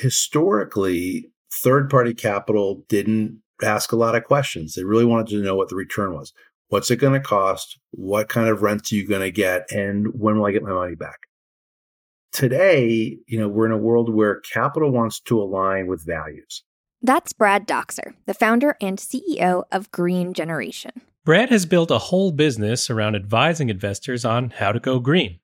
historically, third party capital didn't ask a lot of questions. They really wanted to know what the return was. What's it going to cost? What kind of rent are you going to get? And when will I get my money back? Today, you know, we're in a world where capital wants to align with values. That's Brad Dockser, the founder and CEO of Green Generation. Brad has built a whole business around advising investors on how to go green.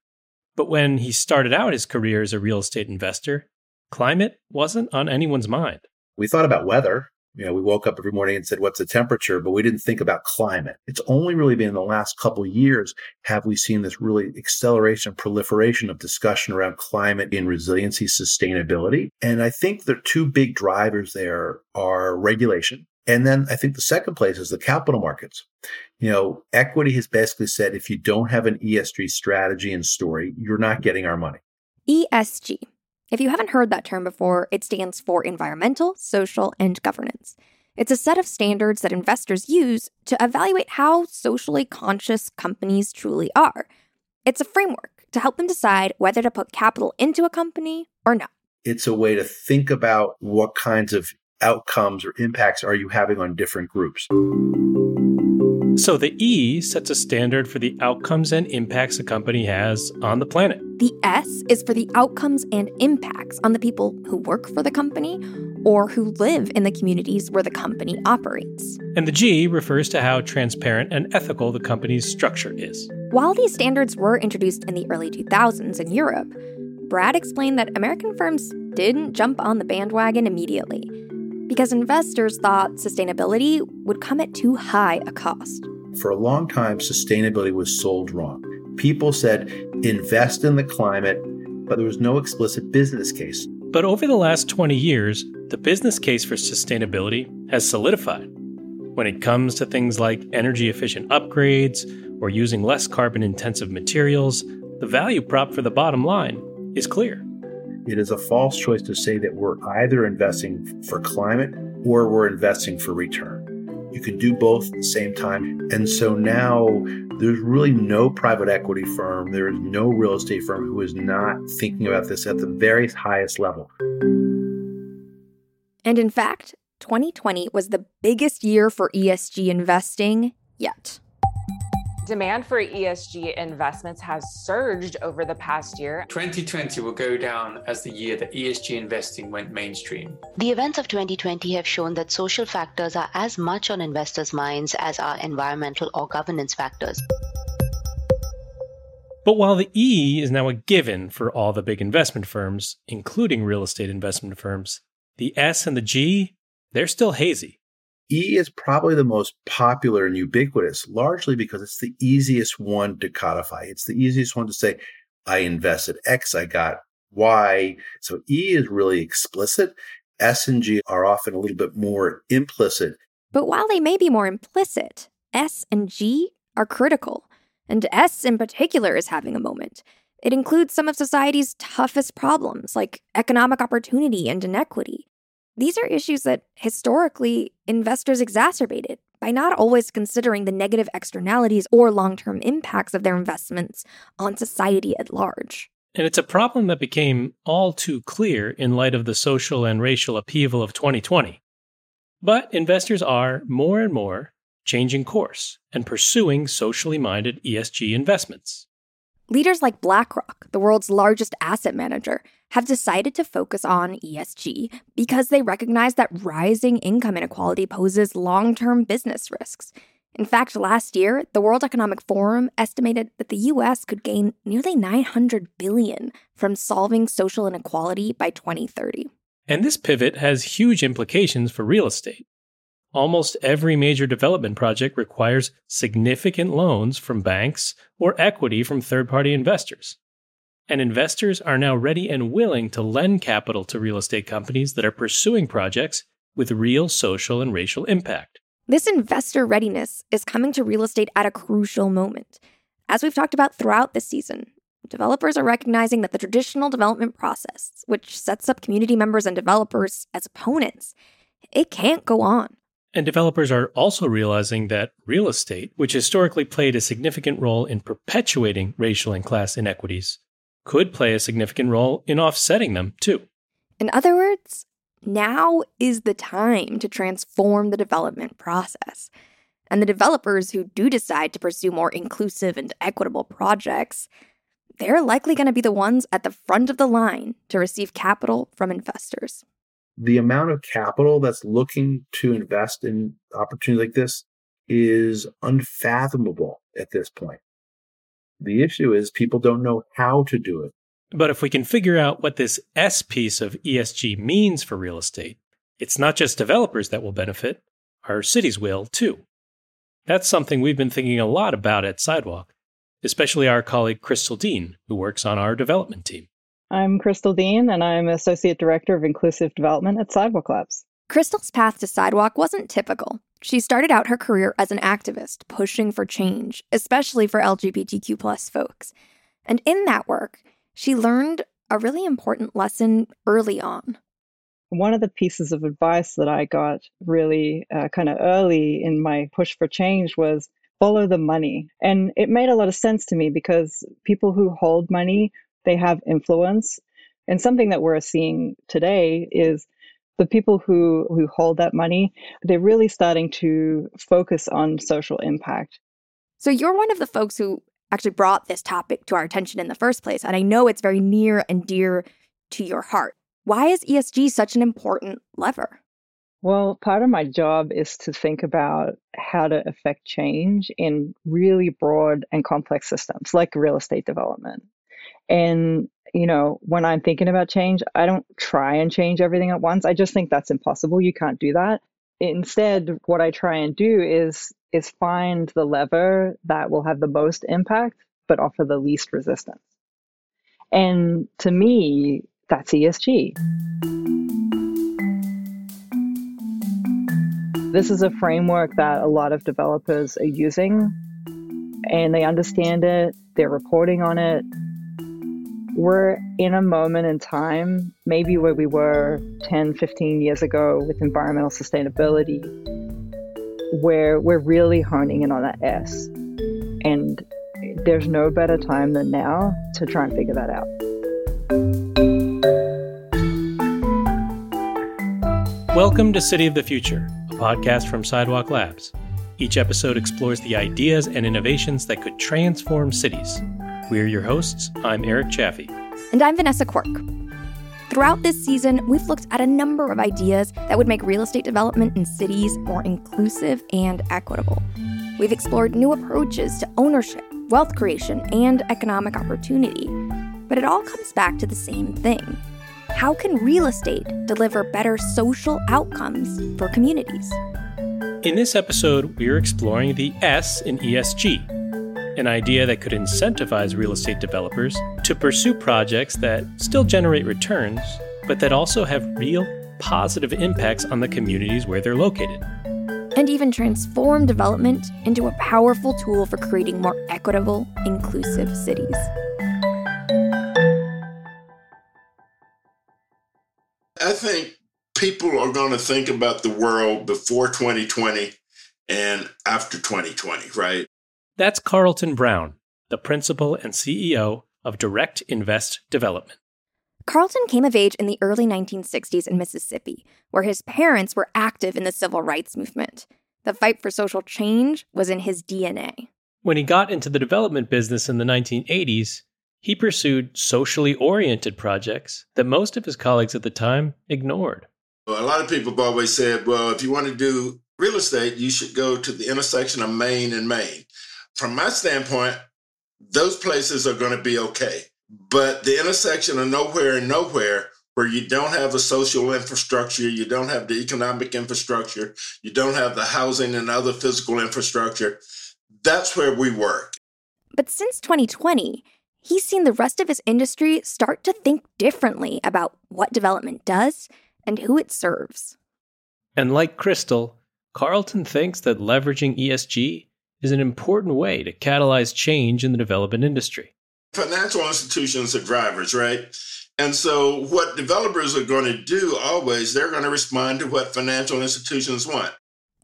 But when he started out his career as a real estate investor, climate wasn't on anyone's mind. We thought about weather. You know, we woke up every morning and said, what's the temperature? But we didn't think about climate. It's only really been in the last couple of years have we seen this really acceleration, proliferation of discussion around climate and resiliency, sustainability. And I think the two big drivers there are regulation. And then I think the second place is the capital markets. You know, equity has basically said if you don't have an ESG strategy and story, you're not getting our money. ESG if you haven't heard that term before, it stands for environmental, social, and governance. It's a set of standards that investors use to evaluate how socially conscious companies truly are. It's a framework to help them decide whether to put capital into a company or not. It's a way to think about what kinds of outcomes or impacts are you having on different groups. So the E sets a standard for the outcomes and impacts a company has on the planet. The S is for the outcomes and impacts on the people who work for the company or who live in the communities where the company operates. And the G refers to how transparent and ethical the company's structure is. While these standards were introduced in the early 2000s in Europe, Brad explained that American firms didn't jump on the bandwagon immediately because investors thought sustainability would come at too high a cost. For a long time, sustainability was sold wrong. People said, invest in the climate, but there was no explicit business case. But over the last 20 years, the business case for sustainability has solidified. When it comes to things like energy efficient upgrades or using less carbon intensive materials, the value prop for the bottom line is clear. It is a false choice to say that we're either investing for climate or we're investing for return. You can do both at the same time. And so now there's really no private equity firm, there is no real estate firm who is not thinking about this at the very highest level. And in fact, 2020 was the biggest year for ESG investing yet. Demand for ESG investments has surged over the past year. 2020 will go down as the year that ESG investing went mainstream. The events of 2020 have shown that social factors are as much on investors' minds as are environmental or governance factors. But while the E is now a given for all the big investment firms, including real estate investment firms, the S and the G, they're still hazy. E is probably the most popular and ubiquitous, largely because it's the easiest one to codify. It's the easiest one to say, I invested X, I got Y. So E is really explicit. S and G are often a little bit more implicit. But while they may be more implicit, S and G are critical. And S in particular is having a moment. It includes some of society's toughest problems, like economic opportunity and inequity. These are issues that historically investors exacerbated by not always considering the negative externalities or long term impacts of their investments on society at large. And it's a problem that became all too clear in light of the social and racial upheaval of 2020. But investors are more and more changing course and pursuing socially minded ESG investments. Leaders like BlackRock, the world's largest asset manager, have decided to focus on ESG because they recognize that rising income inequality poses long term business risks. In fact, last year, the World Economic Forum estimated that the US could gain nearly 900 billion from solving social inequality by 2030. And this pivot has huge implications for real estate. Almost every major development project requires significant loans from banks or equity from third party investors. And investors are now ready and willing to lend capital to real estate companies that are pursuing projects with real social and racial impact. This investor readiness is coming to real estate at a crucial moment. As we've talked about throughout this season, developers are recognizing that the traditional development process, which sets up community members and developers as opponents, it can't go on. And developers are also realizing that real estate, which historically played a significant role in perpetuating racial and class inequities, could play a significant role in offsetting them too. In other words, now is the time to transform the development process. And the developers who do decide to pursue more inclusive and equitable projects, they're likely going to be the ones at the front of the line to receive capital from investors. The amount of capital that's looking to invest in opportunities like this is unfathomable at this point. The issue is people don't know how to do it. But if we can figure out what this S piece of ESG means for real estate, it's not just developers that will benefit, our cities will too. That's something we've been thinking a lot about at Sidewalk, especially our colleague Crystal Dean, who works on our development team. I'm Crystal Dean, and I'm Associate Director of Inclusive Development at Sidewalk Labs. Crystal's path to Sidewalk wasn't typical. She started out her career as an activist, pushing for change, especially for LGBTQ plus folks. And in that work, she learned a really important lesson early on. One of the pieces of advice that I got really uh, kind of early in my push for change was follow the money. And it made a lot of sense to me because people who hold money, they have influence. And something that we're seeing today is the people who, who hold that money, they're really starting to focus on social impact. So you're one of the folks who actually brought this topic to our attention in the first place. And I know it's very near and dear to your heart. Why is ESG such an important lever? Well, part of my job is to think about how to affect change in really broad and complex systems like real estate development. And, you know, when I'm thinking about change, I don't try and change everything at once. I just think that's impossible. You can't do that. Instead, what I try and do is is find the lever that will have the most impact but offer the least resistance. And to me, that's ESG. This is a framework that a lot of developers are using and they understand it, they're reporting on it. We're in a moment in time, maybe where we were 10, 15 years ago with environmental sustainability, where we're really honing in on that S. And there's no better time than now to try and figure that out. Welcome to City of the Future, a podcast from Sidewalk Labs. Each episode explores the ideas and innovations that could transform cities. We're your hosts. I'm Eric Jaffe. And I'm Vanessa Quirk. Throughout this season, we've looked at a number of ideas that would make real estate development in cities more inclusive and equitable. We've explored new approaches to ownership, wealth creation, and economic opportunity. But it all comes back to the same thing how can real estate deliver better social outcomes for communities? In this episode, we are exploring the S in ESG, an idea that could incentivize real estate developers to pursue projects that still generate returns, but that also have real positive impacts on the communities where they're located. And even transform development into a powerful tool for creating more equitable, inclusive cities. I think people are going to think about the world before 2020 and after 2020, right? That's Carlton Brown, the principal and CEO of Direct Invest Development. Carlton came of age in the early 1960s in Mississippi, where his parents were active in the civil rights movement. The fight for social change was in his DNA. When he got into the development business in the 1980s, he pursued socially oriented projects that most of his colleagues at the time ignored. A lot of people have always said, well, if you want to do real estate, you should go to the intersection of Main and Main from my standpoint, those places are going to be okay. But the intersection of nowhere and nowhere, where you don't have the social infrastructure, you don't have the economic infrastructure, you don't have the housing and other physical infrastructure, that's where we work. But since 2020, he's seen the rest of his industry start to think differently about what development does and who it serves. And like Crystal, Carlton thinks that leveraging ESG is an important way to catalyze change in the development industry. Financial institutions are drivers, right? And so, what developers are going to do always, they're going to respond to what financial institutions want.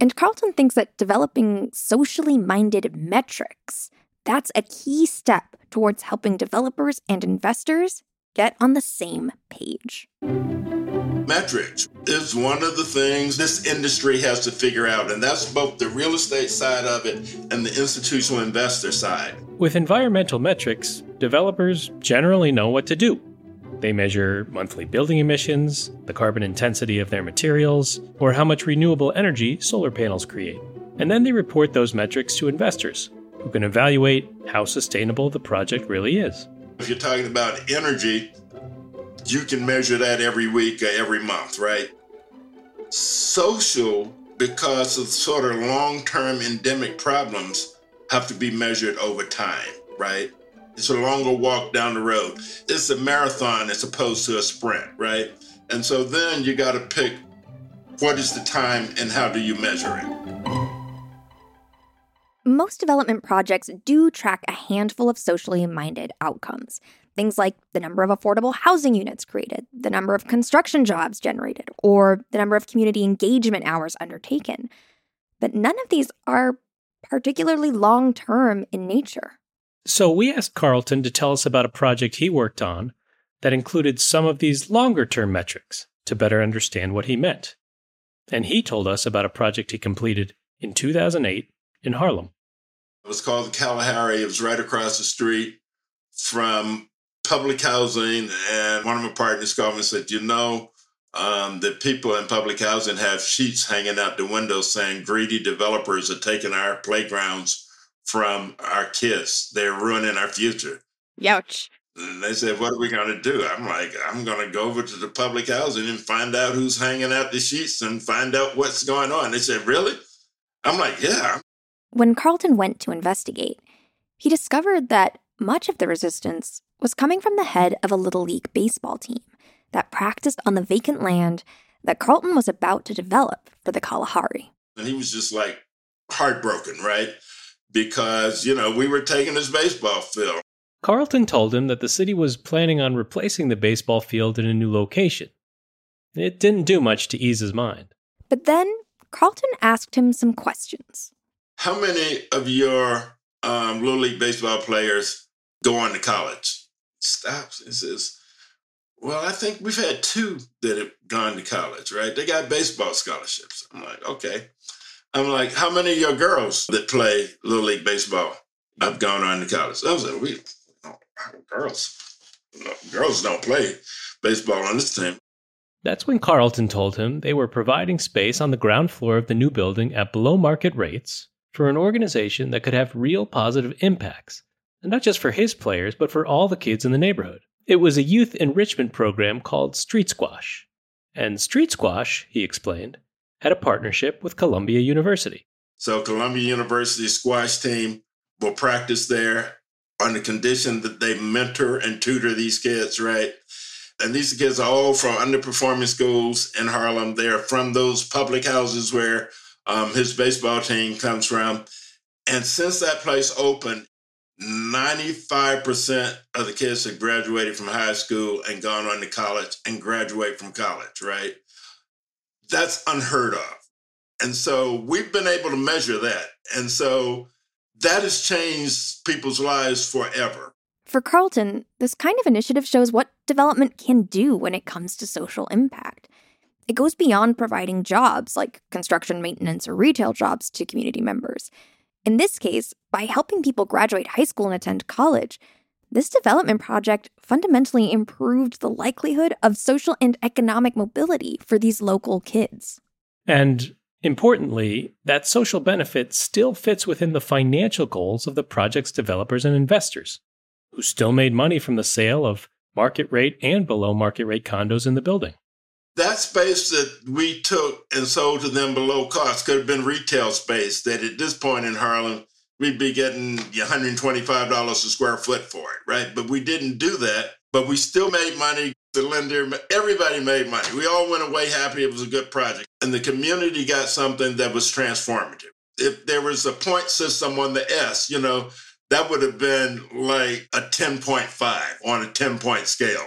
And Carlton thinks that developing socially minded metrics, that's a key step towards helping developers and investors get on the same page. Metrics is one of the things this industry has to figure out, and that's both the real estate side of it and the institutional investor side. With environmental metrics, developers generally know what to do. They measure monthly building emissions, the carbon intensity of their materials, or how much renewable energy solar panels create. And then they report those metrics to investors, who can evaluate how sustainable the project really is. If you're talking about energy, you can measure that every week or every month, right? Social, because of sort of long term endemic problems, have to be measured over time, right? It's a longer walk down the road. It's a marathon as opposed to a sprint, right? And so then you got to pick what is the time and how do you measure it? Most development projects do track a handful of socially minded outcomes. Things like the number of affordable housing units created, the number of construction jobs generated, or the number of community engagement hours undertaken. But none of these are particularly long term in nature. So we asked Carlton to tell us about a project he worked on that included some of these longer term metrics to better understand what he meant. And he told us about a project he completed in 2008 in Harlem. It was called the Kalahari. It was right across the street from public housing. And one of my partners called me and said, You know, um, the people in public housing have sheets hanging out the windows saying greedy developers are taking our playgrounds from our kids. They're ruining our future. Youch. And they said, What are we going to do? I'm like, I'm going to go over to the public housing and find out who's hanging out the sheets and find out what's going on. They said, Really? I'm like, Yeah. When Carlton went to investigate, he discovered that much of the resistance was coming from the head of a Little League baseball team that practiced on the vacant land that Carlton was about to develop for the Kalahari. And he was just like heartbroken, right? Because, you know, we were taking his baseball field. Carlton told him that the city was planning on replacing the baseball field in a new location. It didn't do much to ease his mind. But then Carlton asked him some questions. How many of your um, Little League baseball players go on to college? Stops and says, Well, I think we've had two that have gone to college, right? They got baseball scholarships. I'm like, Okay. I'm like, How many of your girls that play Little League baseball have gone on to college? I was like, We, oh, girls, girls don't play baseball on this team. That's when Carlton told him they were providing space on the ground floor of the new building at below market rates for an organization that could have real positive impacts, not just for his players, but for all the kids in the neighborhood. It was a youth enrichment program called Street Squash. And Street Squash, he explained, had a partnership with Columbia University. So, Columbia University squash team will practice there on the condition that they mentor and tutor these kids, right? And these kids are all from underperforming schools in Harlem. They're from those public houses where um, his baseball team comes from. And since that place opened, 95% of the kids have graduated from high school and gone on to college and graduate from college, right? That's unheard of. And so we've been able to measure that. And so that has changed people's lives forever. For Carlton, this kind of initiative shows what development can do when it comes to social impact. It goes beyond providing jobs like construction maintenance or retail jobs to community members. In this case, by helping people graduate high school and attend college, this development project fundamentally improved the likelihood of social and economic mobility for these local kids. And importantly, that social benefit still fits within the financial goals of the project's developers and investors who still made money from the sale of market rate and below market rate condos in the building. That space that we took and sold to them below cost could have been retail space that at this point in Harlem, we'd be getting $125 a square foot for it, right? But we didn't do that, but we still made money. The lender, everybody made money. We all went away happy. It was a good project. And the community got something that was transformative. If there was a point system on the S, you know, that would have been like a 10.5 on a 10 point scale.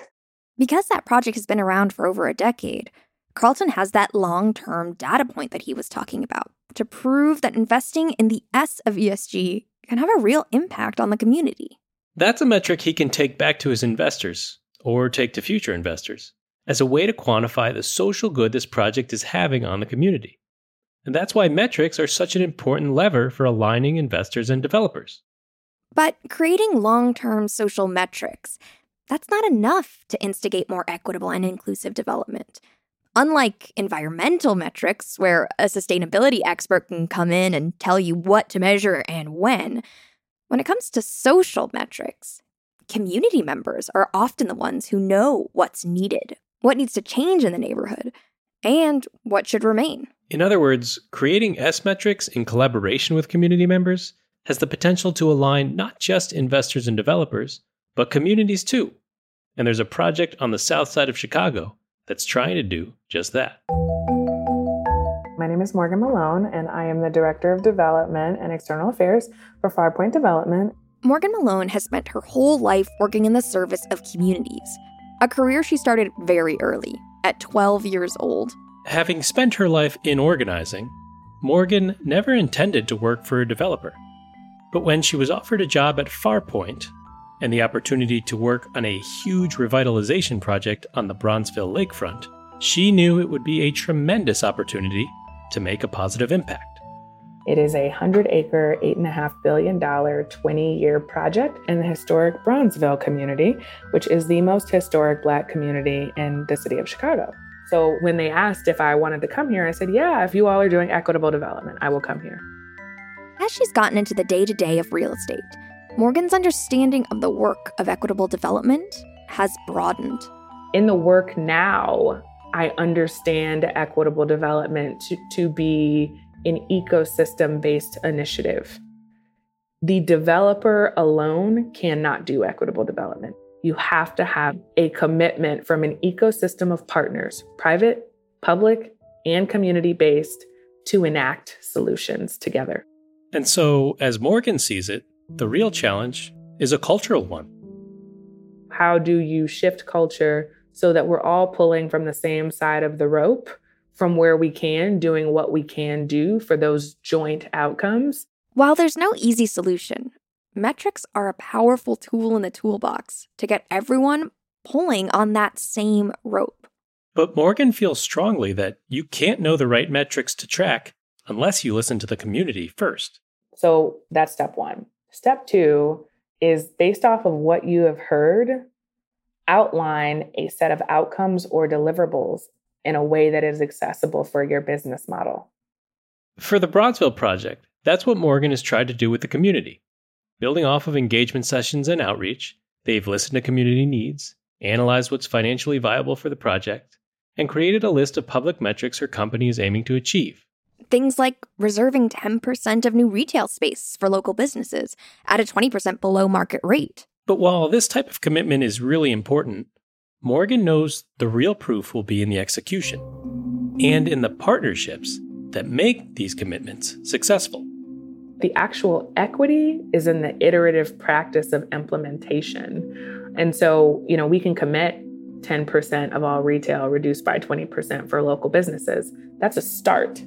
Because that project has been around for over a decade, Carlton has that long term data point that he was talking about to prove that investing in the S of ESG can have a real impact on the community. That's a metric he can take back to his investors or take to future investors as a way to quantify the social good this project is having on the community. And that's why metrics are such an important lever for aligning investors and developers. But creating long term social metrics, that's not enough to instigate more equitable and inclusive development. Unlike environmental metrics, where a sustainability expert can come in and tell you what to measure and when, when it comes to social metrics, community members are often the ones who know what's needed, what needs to change in the neighborhood, and what should remain. In other words, creating S metrics in collaboration with community members has the potential to align not just investors and developers, but communities too. And there's a project on the south side of Chicago that's trying to do just that. My name is Morgan Malone, and I am the Director of Development and External Affairs for Farpoint Development. Morgan Malone has spent her whole life working in the service of communities, a career she started very early, at 12 years old. Having spent her life in organizing, Morgan never intended to work for a developer. But when she was offered a job at Farpoint and the opportunity to work on a huge revitalization project on the Bronzeville lakefront, she knew it would be a tremendous opportunity to make a positive impact. It is a 100 acre, $8.5 billion, 20 year project in the historic Bronzeville community, which is the most historic Black community in the city of Chicago. So when they asked if I wanted to come here, I said, Yeah, if you all are doing equitable development, I will come here. As she's gotten into the day to day of real estate, Morgan's understanding of the work of equitable development has broadened. In the work now, I understand equitable development to, to be an ecosystem based initiative. The developer alone cannot do equitable development. You have to have a commitment from an ecosystem of partners, private, public, and community based, to enact solutions together. And so, as Morgan sees it, the real challenge is a cultural one. How do you shift culture so that we're all pulling from the same side of the rope from where we can, doing what we can do for those joint outcomes. While there's no easy solution, metrics are a powerful tool in the toolbox to get everyone pulling on that same rope. But Morgan feels strongly that you can't know the right metrics to track unless you listen to the community first. So that's step one. Step two is based off of what you have heard outline a set of outcomes or deliverables in a way that is accessible for your business model. For the Bronzeville project, that's what Morgan has tried to do with the community. Building off of engagement sessions and outreach, they've listened to community needs, analyzed what's financially viable for the project, and created a list of public metrics her company is aiming to achieve. Things like reserving 10% of new retail space for local businesses at a 20% below market rate. But while this type of commitment is really important, Morgan knows the real proof will be in the execution and in the partnerships that make these commitments successful. The actual equity is in the iterative practice of implementation. And so, you know, we can commit 10% of all retail reduced by 20% for local businesses. That's a start.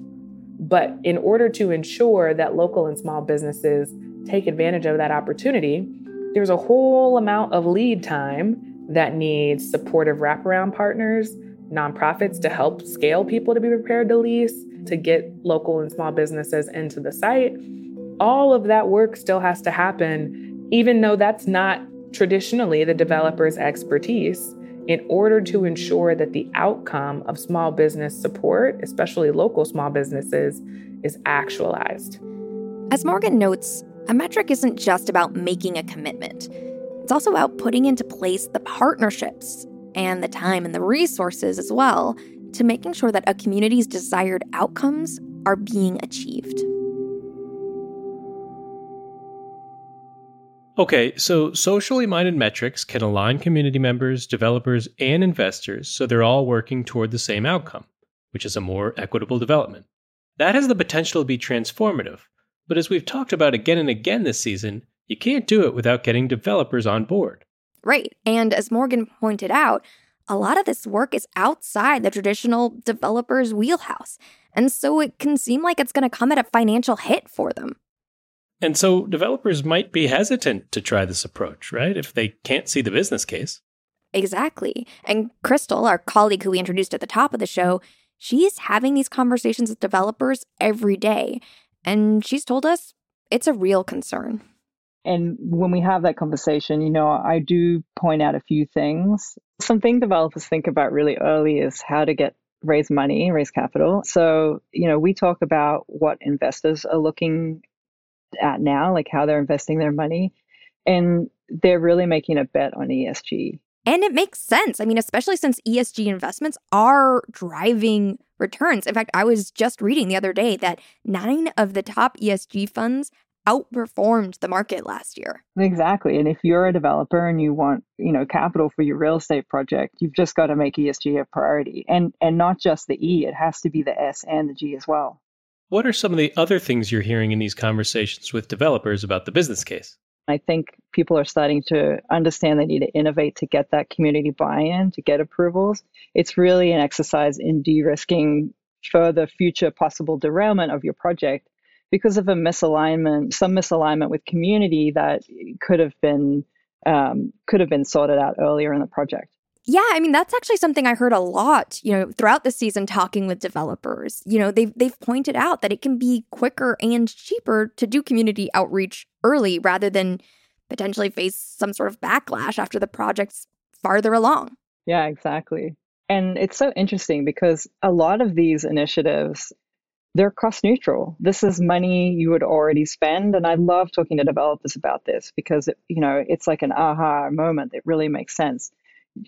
But in order to ensure that local and small businesses take advantage of that opportunity, there's a whole amount of lead time that needs supportive wraparound partners, nonprofits to help scale people to be prepared to lease, to get local and small businesses into the site. All of that work still has to happen, even though that's not traditionally the developer's expertise, in order to ensure that the outcome of small business support, especially local small businesses, is actualized. As Morgan notes, a metric isn't just about making a commitment. It's also about putting into place the partnerships and the time and the resources as well to making sure that a community's desired outcomes are being achieved. Okay, so socially minded metrics can align community members, developers, and investors so they're all working toward the same outcome, which is a more equitable development. That has the potential to be transformative, but as we've talked about again and again this season, you can't do it without getting developers on board. Right. And as Morgan pointed out, a lot of this work is outside the traditional developer's wheelhouse. And so it can seem like it's going to come at a financial hit for them. And so developers might be hesitant to try this approach, right? If they can't see the business case. Exactly. And Crystal, our colleague who we introduced at the top of the show, she's having these conversations with developers every day. And she's told us it's a real concern. And when we have that conversation, you know, I do point out a few things. Something developers think about really early is how to get raise money, raise capital. So, you know, we talk about what investors are looking at now, like how they're investing their money. And they're really making a bet on ESG. And it makes sense. I mean, especially since ESG investments are driving returns. In fact, I was just reading the other day that nine of the top ESG funds outperformed the market last year. Exactly. And if you're a developer and you want, you know, capital for your real estate project, you've just got to make ESG a priority. And and not just the E, it has to be the S and the G as well. What are some of the other things you're hearing in these conversations with developers about the business case? I think people are starting to understand they need to innovate to get that community buy in, to get approvals. It's really an exercise in de risking further future possible derailment of your project because of a misalignment, some misalignment with community that could have been um, could have been sorted out earlier in the project. Yeah, I mean that's actually something I heard a lot, you know, throughout the season talking with developers. You know, they've they've pointed out that it can be quicker and cheaper to do community outreach early rather than potentially face some sort of backlash after the project's farther along. Yeah, exactly. And it's so interesting because a lot of these initiatives they're cost neutral. This is money you would already spend and I love talking to developers about this because it, you know, it's like an aha moment that really makes sense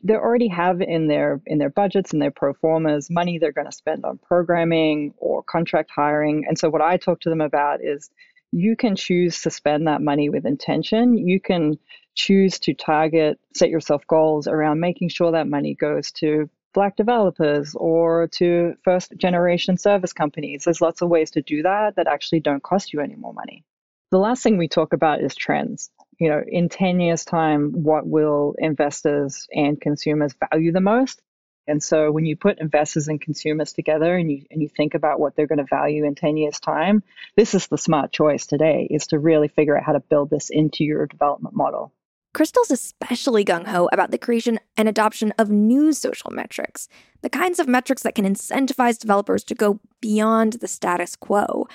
they already have in their in their budgets and their pro formas money they're going to spend on programming or contract hiring. And so what i talk to them about is you can choose to spend that money with intention. You can choose to target set yourself goals around making sure that money goes to black developers or to first generation service companies. There's lots of ways to do that that actually don't cost you any more money. The last thing we talk about is trends you know, in 10 years' time, what will investors and consumers value the most? And so when you put investors and consumers together and you and you think about what they're going to value in 10 years' time, this is the smart choice today is to really figure out how to build this into your development model. Crystal's especially gung ho about the creation and adoption of new social metrics, the kinds of metrics that can incentivize developers to go beyond the status quo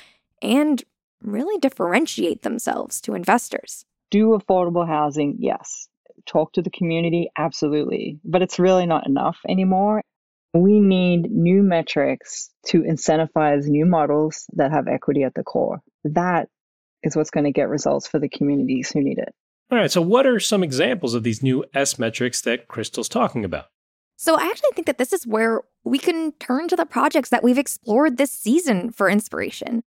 and really differentiate themselves to investors do affordable housing, yes. Talk to the community, absolutely. But it's really not enough anymore. We need new metrics to incentivize new models that have equity at the core. That is what's going to get results for the communities who need it. All right. So, what are some examples of these new S metrics that Crystal's talking about? So, I actually think that this is where we can turn to the projects that we've explored this season for inspiration.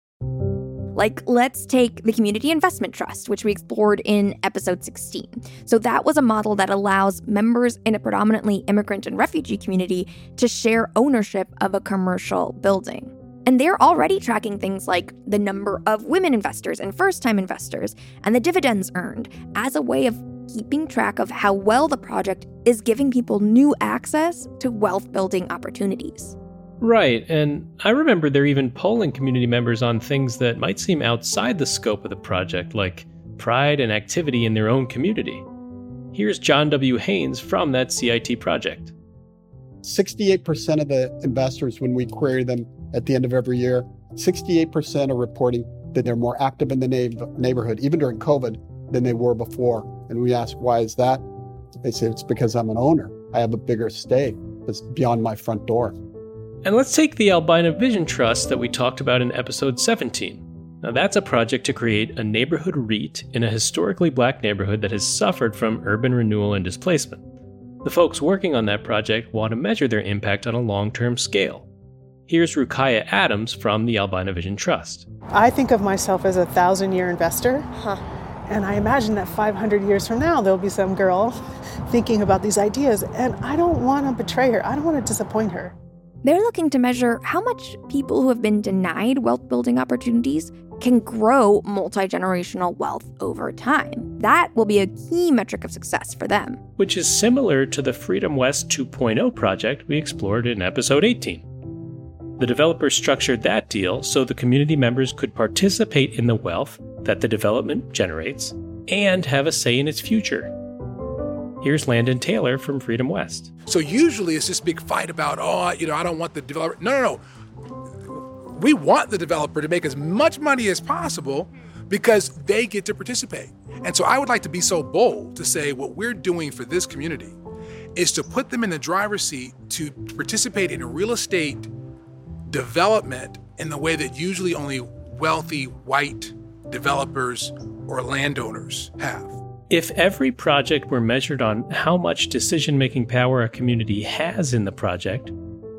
Like, let's take the Community Investment Trust, which we explored in episode 16. So, that was a model that allows members in a predominantly immigrant and refugee community to share ownership of a commercial building. And they're already tracking things like the number of women investors and first time investors and the dividends earned as a way of keeping track of how well the project is giving people new access to wealth building opportunities. Right, and I remember they're even polling community members on things that might seem outside the scope of the project, like pride and activity in their own community. Here's John W. Haines from that CIT project. 68% of the investors, when we query them at the end of every year, 68% are reporting that they're more active in the neighborhood, even during COVID, than they were before. And we ask, why is that? They say, it's because I'm an owner. I have a bigger stake It's beyond my front door. And let's take the Albina Vision Trust that we talked about in episode 17. Now, that's a project to create a neighborhood REIT in a historically black neighborhood that has suffered from urban renewal and displacement. The folks working on that project want to measure their impact on a long term scale. Here's Rukaiyah Adams from the Albina Vision Trust. I think of myself as a thousand year investor. Huh. And I imagine that 500 years from now, there'll be some girl thinking about these ideas. And I don't want to betray her, I don't want to disappoint her. They're looking to measure how much people who have been denied wealth building opportunities can grow multi generational wealth over time. That will be a key metric of success for them. Which is similar to the Freedom West 2.0 project we explored in episode 18. The developer structured that deal so the community members could participate in the wealth that the development generates and have a say in its future. Here's Landon Taylor from Freedom West. So usually it's this big fight about, oh, you know, I don't want the developer. No, no, no. We want the developer to make as much money as possible because they get to participate. And so I would like to be so bold to say what we're doing for this community is to put them in the driver's seat to participate in real estate development in the way that usually only wealthy white developers or landowners have. If every project were measured on how much decision making power a community has in the project,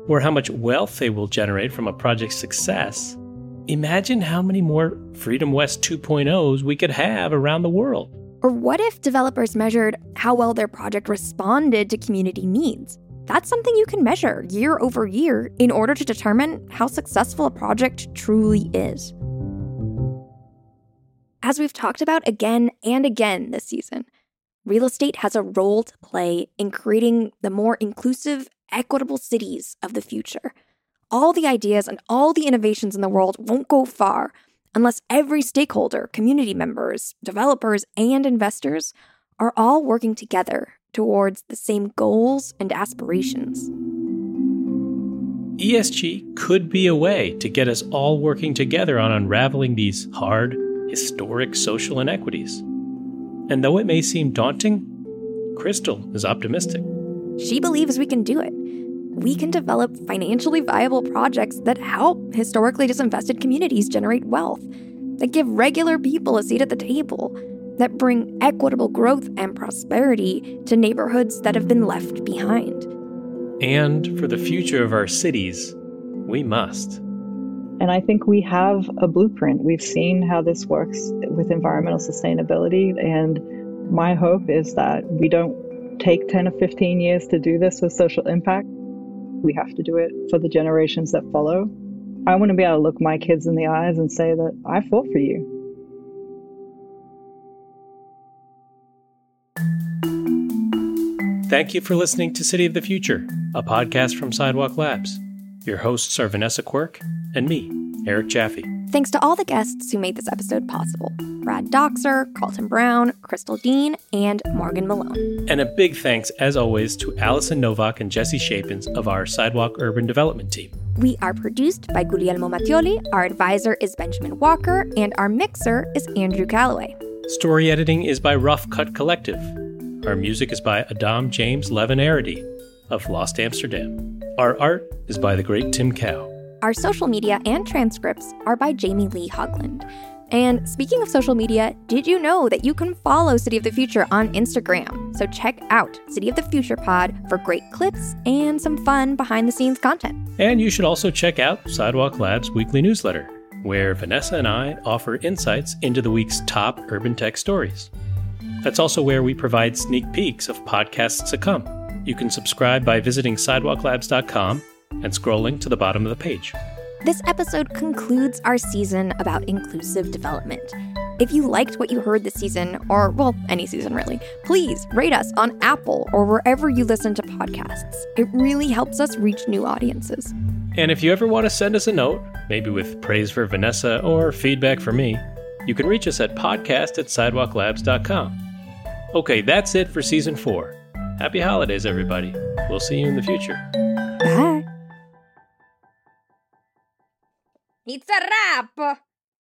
or how much wealth they will generate from a project's success, imagine how many more Freedom West 2.0s we could have around the world. Or what if developers measured how well their project responded to community needs? That's something you can measure year over year in order to determine how successful a project truly is. As we've talked about again and again this season, real estate has a role to play in creating the more inclusive, equitable cities of the future. All the ideas and all the innovations in the world won't go far unless every stakeholder, community members, developers, and investors are all working together towards the same goals and aspirations. ESG could be a way to get us all working together on unraveling these hard, historic social inequities. And though it may seem daunting, Crystal is optimistic. She believes we can do it. We can develop financially viable projects that help historically disinvested communities generate wealth, that give regular people a seat at the table, that bring equitable growth and prosperity to neighborhoods that have been left behind. And for the future of our cities, we must. And I think we have a blueprint. We've seen how this works with environmental sustainability. And my hope is that we don't take 10 or 15 years to do this with social impact. We have to do it for the generations that follow. I want to be able to look my kids in the eyes and say that I fought for you. Thank you for listening to City of the Future, a podcast from Sidewalk Labs. Your hosts are Vanessa Quirk and me, Eric Jaffe. Thanks to all the guests who made this episode possible Brad Dockser, Carlton Brown, Crystal Dean, and Morgan Malone. And a big thanks, as always, to Allison Novak and Jesse Shapins of our Sidewalk Urban Development team. We are produced by Guglielmo Mattioli, our advisor is Benjamin Walker, and our mixer is Andrew Calloway. Story editing is by Rough Cut Collective. Our music is by Adam James Levin Arity of Lost Amsterdam. Our art is by the great Tim Cow. Our social media and transcripts are by Jamie Lee Hogland. And speaking of social media, did you know that you can follow City of the Future on Instagram? So check out City of the Future Pod for great clips and some fun behind the scenes content. And you should also check out Sidewalk Lab's weekly newsletter, where Vanessa and I offer insights into the week's top urban tech stories. That's also where we provide sneak peeks of podcasts to come. You can subscribe by visiting sidewalklabs.com and scrolling to the bottom of the page. This episode concludes our season about inclusive development. If you liked what you heard this season, or, well, any season really, please rate us on Apple or wherever you listen to podcasts. It really helps us reach new audiences. And if you ever want to send us a note, maybe with praise for Vanessa or feedback for me, you can reach us at podcast at sidewalklabs.com. Okay, that's it for season four. Happy holidays, everybody. We'll see you in the future. Bye. It's a wrap!